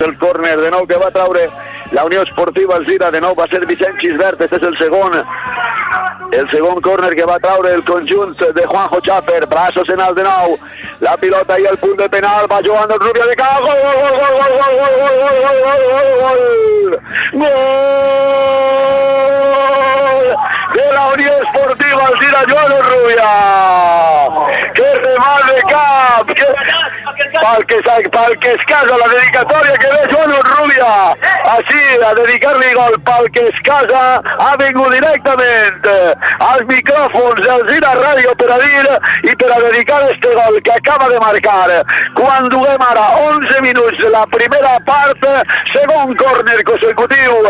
el córner de nou que va traure la Unió Esportiva Alzira, de nou va ser Vicent Xisbert, este és el segon el segon córner que va traure el conjunt de Juanjo Chaper, braços en alt de nou, la pilota i el punt de penal, va jugant el Rubio de Cao, gol, gol, gol, gol, gol, gol, gol, gol, gol, gol, gol, gol, gol de la Unió Esportiva Alzira, Joan Rubia, que remat de cap, que pel que, que es casa la dedicatòria que ve Joan Rubia així a dedicar-li gol pel que es casa ha vingut directament als micròfons del Zira Ràdio per a dir i per a dedicar este gol que acaba de marcar. Quan duguem ara 11 minuts de la primera part segon córner consecutiu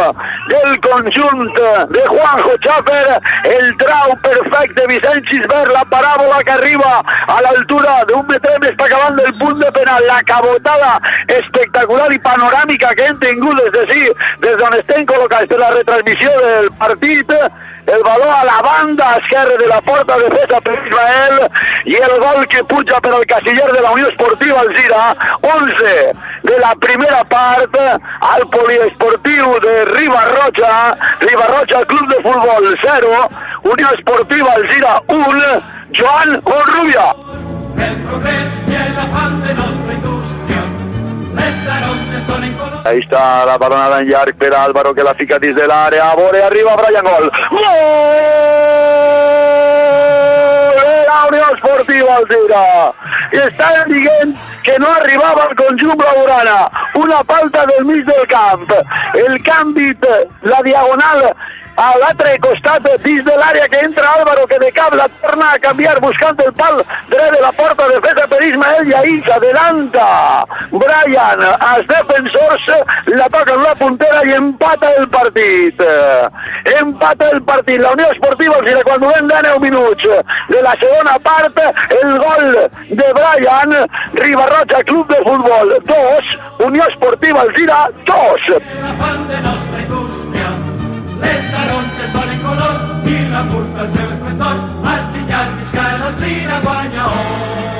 del conjunt de Juanjo Chaper el trau perfecte Vicent Xisbert la paràbola que arriba a l'altura d'un metre està acabant del punt de la cabotada espectacular i panoràmica que hem tingut des de sí, des d'on estem col·locats per la retransmissió del partit, el baló a la banda esquerra de la porta de defesa per Israel i el gol que puja per al casiller de la Unió Esportiva Alzira, 11 de la primera part al poliesportiu de Ribarroja, Ribarroja Club de Futbol 0, Unió Esportiva Alzira 1, Joan Onrubia. Ahí está la balonada en Yark, Pera Álvaro que la fica desde el área, Bore arriba, Brian Gol. ¡Gol! Era Unión Esportiva Alcira. Está en Miguel que no arribava al conjunt blaugrana. Una falta del mig del camp. El canvi, la diagonal a l'altre costat dins de l'àrea que entra Álvaro que de cap la torna a canviar buscant el pal dret de la porta defesa per Ismael i ahí s'adelanta Brian als defensors la toca en la puntera i empata el partit empata el partit la Unió Esportiva els dirà quan duem de 9 minuts de la segona part el gol de Brian Ribarroja Club de Futbol 2 Unió Esportiva Alzira 2 les taronges donen color i la curta el seu esplendor. Al xillar visca l'Alzira guanya or.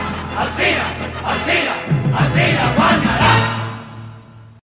Alcina, Alcina, Alcina guanyarà!